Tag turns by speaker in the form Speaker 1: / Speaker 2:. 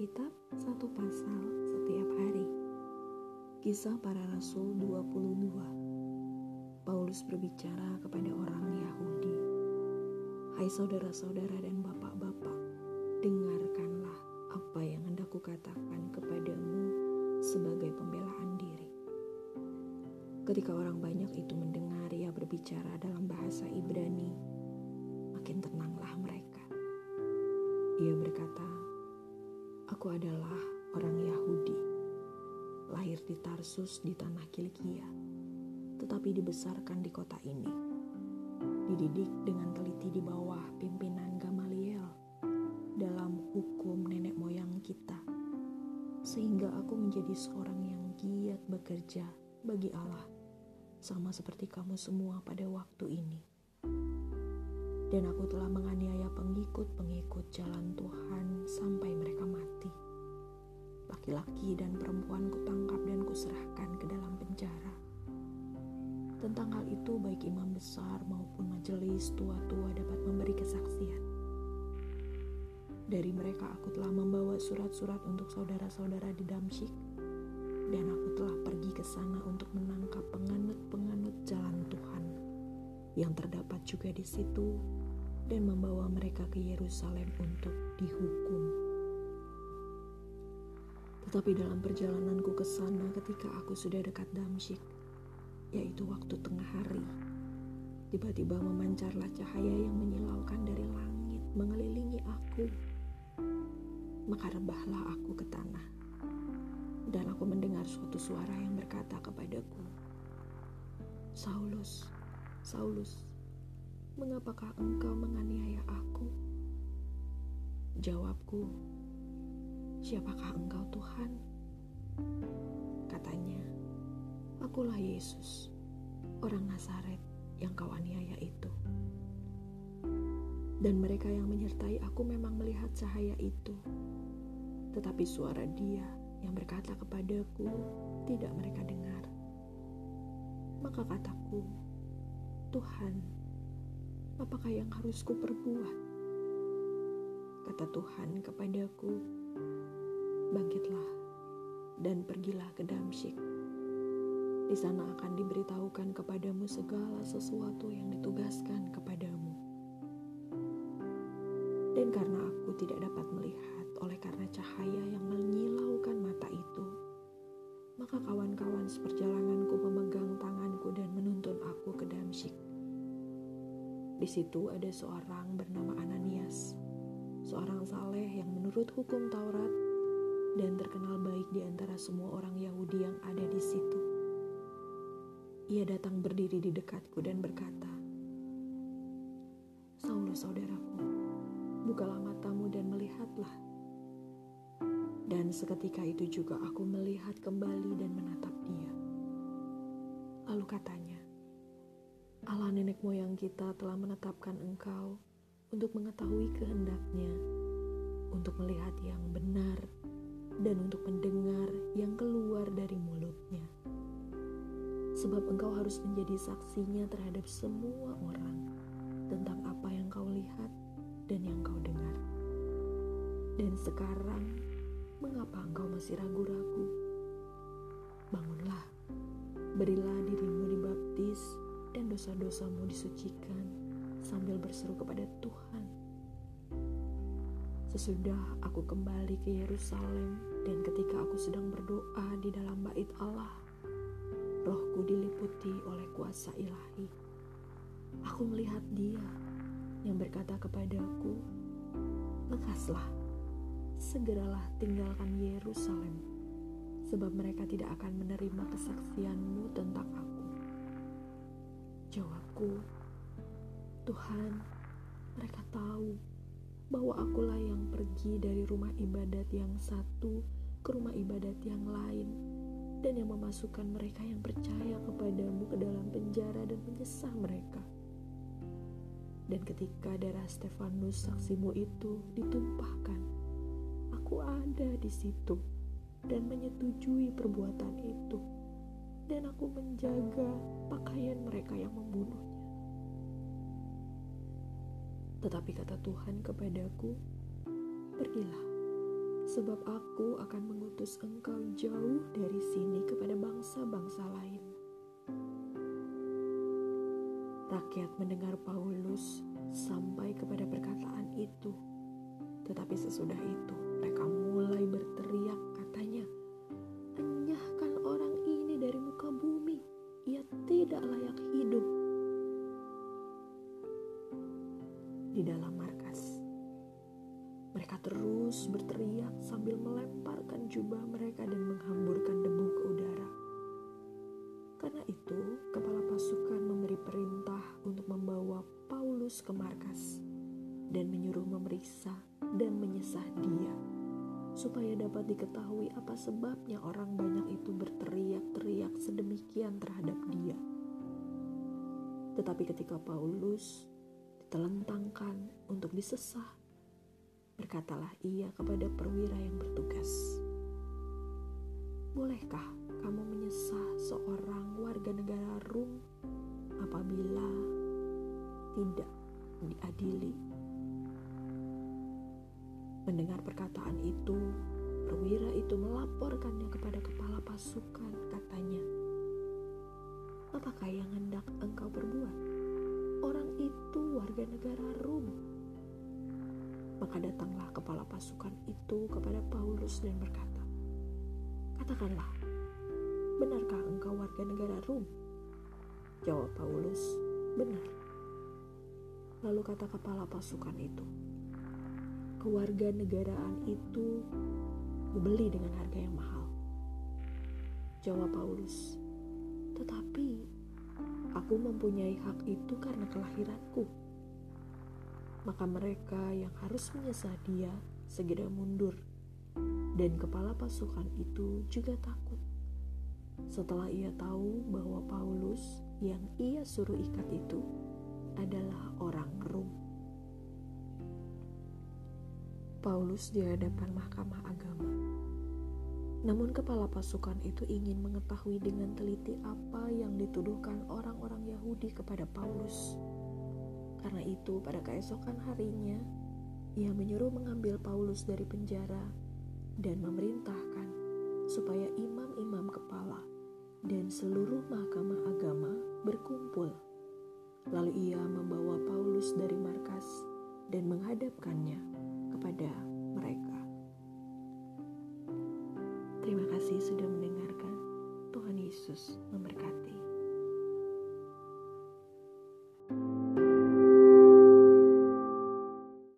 Speaker 1: Alkitab satu pasal setiap hari. Kisah para Rasul 22. Paulus berbicara kepada orang Yahudi. Hai saudara-saudara dan bapak-bapak, dengarkanlah apa yang hendak kukatakan kepadamu sebagai pembelaan diri. Ketika orang banyak itu mendengar ia berbicara dalam bahasa Ibrani, makin tenanglah mereka. Ia berkata, Aku adalah orang Yahudi, lahir di Tarsus di tanah Kilikia, tetapi dibesarkan di kota ini. Dididik dengan teliti di bawah pimpinan Gamaliel dalam hukum nenek moyang kita, sehingga aku menjadi seorang yang giat bekerja bagi Allah, sama seperti kamu semua pada waktu ini. Dan aku telah menganiaya pengikut-pengikut jalan Tuhan sampai mereka mati. Laki-laki dan perempuan kutangkap dan kuserahkan ke dalam penjara. Tentang hal itu baik imam besar maupun majelis tua-tua dapat memberi kesaksian. Dari mereka aku telah membawa surat-surat untuk saudara-saudara di Damsyik dan aku telah pergi ke sana untuk menangkap penganut-penganut jalan yang terdapat juga di situ dan membawa mereka ke Yerusalem untuk dihukum. Tetapi dalam perjalananku ke sana ketika aku sudah dekat Damsyik, yaitu waktu tengah hari, tiba-tiba memancarlah cahaya yang menyilaukan dari langit mengelilingi aku. Maka rebahlah aku ke tanah, dan aku mendengar suatu suara yang berkata kepadaku, Saulus, Saulus, mengapakah engkau menganiaya aku? Jawabku, siapakah engkau Tuhan? Katanya, akulah Yesus, orang Nazaret yang kau aniaya itu. Dan mereka yang menyertai aku memang melihat cahaya itu. Tetapi suara dia yang berkata kepadaku tidak mereka dengar. Maka kataku, Tuhan, apakah yang harus kuperbuat? Kata Tuhan kepadaku, bangkitlah dan pergilah ke Damsyik. Di sana akan diberitahukan kepadamu segala sesuatu yang ditugaskan kepadamu. Dan karena aku tidak dapat melihat oleh karena cahaya yang menyilaukan mata itu, maka kawan-kawan seperjalananku memegang tanganku dan menuntun aku ke Damsyik. Di situ ada seorang bernama Ananias, seorang saleh yang menurut hukum Taurat dan terkenal baik di antara semua orang Yahudi yang ada di situ. Ia datang berdiri di dekatku dan berkata, Saulus saudaraku, bukalah matamu dan melihatlah. Dan seketika itu juga aku melihat kembali dan menatap dia. Lalu katanya, Allah nenek moyang kita telah menetapkan engkau untuk mengetahui kehendaknya, untuk melihat yang benar, dan untuk mendengar yang keluar dari mulutnya. Sebab engkau harus menjadi saksinya terhadap semua orang tentang apa yang kau lihat dan yang kau dengar. Dan sekarang, mengapa engkau masih ragu-ragu? Bangunlah, berilah dirimu dibaptis, dan dosa-dosamu disucikan sambil berseru kepada Tuhan. Sesudah aku kembali ke Yerusalem dan ketika aku sedang berdoa di dalam bait Allah, rohku diliputi oleh kuasa ilahi. Aku melihat dia yang berkata kepadaku, Lekaslah, segeralah tinggalkan Yerusalem, sebab mereka tidak akan menerima kesaksianmu tentang aku. Jawabku, Tuhan, mereka tahu bahwa akulah yang pergi dari rumah ibadat yang satu ke rumah ibadat yang lain dan yang memasukkan mereka yang percaya kepadamu ke dalam penjara dan menyesah mereka. Dan ketika darah Stefanus saksimu itu ditumpahkan, aku ada di situ dan menyetujui perbuatan itu dan aku menjaga pakaian mereka yang membunuhnya. Tetapi kata Tuhan kepadaku, pergilah, sebab aku akan mengutus engkau jauh dari sini kepada bangsa-bangsa lain. Rakyat mendengar Paulus sampai kepada perkataan itu, tetapi sesudah itu Di dalam markas, mereka terus berteriak sambil melemparkan jubah mereka dan menghamburkan debu ke udara. Karena itu, kepala pasukan memberi perintah untuk membawa Paulus ke markas dan menyuruh memeriksa dan menyesah dia, supaya dapat diketahui apa sebabnya orang banyak itu berteriak-teriak sedemikian terhadap dia. Tetapi ketika Paulus ditelentangkan untuk disesah Berkatalah ia kepada perwira yang bertugas, "Bolehkah kamu menyesah seorang warga negara Rum apabila tidak diadili?" Mendengar perkataan itu, perwira itu melaporkannya kepada kepala pasukan, katanya, "Apakah yang hendak engkau perbuat? Orang itu warga negara Rum." Maka datanglah kepala pasukan itu kepada Paulus dan berkata, Katakanlah, benarkah engkau warga negara Rum? Jawab Paulus, benar. Lalu kata kepala pasukan itu, kewarga negaraan itu dibeli dengan harga yang mahal. Jawab Paulus, tetapi aku mempunyai hak itu karena kelahiranku maka mereka yang harus menyesah dia segera mundur, dan kepala pasukan itu juga takut. Setelah ia tahu bahwa Paulus yang ia suruh ikat itu adalah orang Rum. Paulus di hadapan mahkamah agama. Namun kepala pasukan itu ingin mengetahui dengan teliti apa yang dituduhkan orang-orang Yahudi kepada Paulus. Karena itu, pada keesokan harinya, ia menyuruh mengambil Paulus dari penjara dan memerintahkan supaya imam-imam kepala dan seluruh mahkamah agama berkumpul. Lalu ia membawa Paulus dari markas dan menghadapkannya kepada mereka. Kasih sudah mendengarkan. Tuhan Yesus memberkati.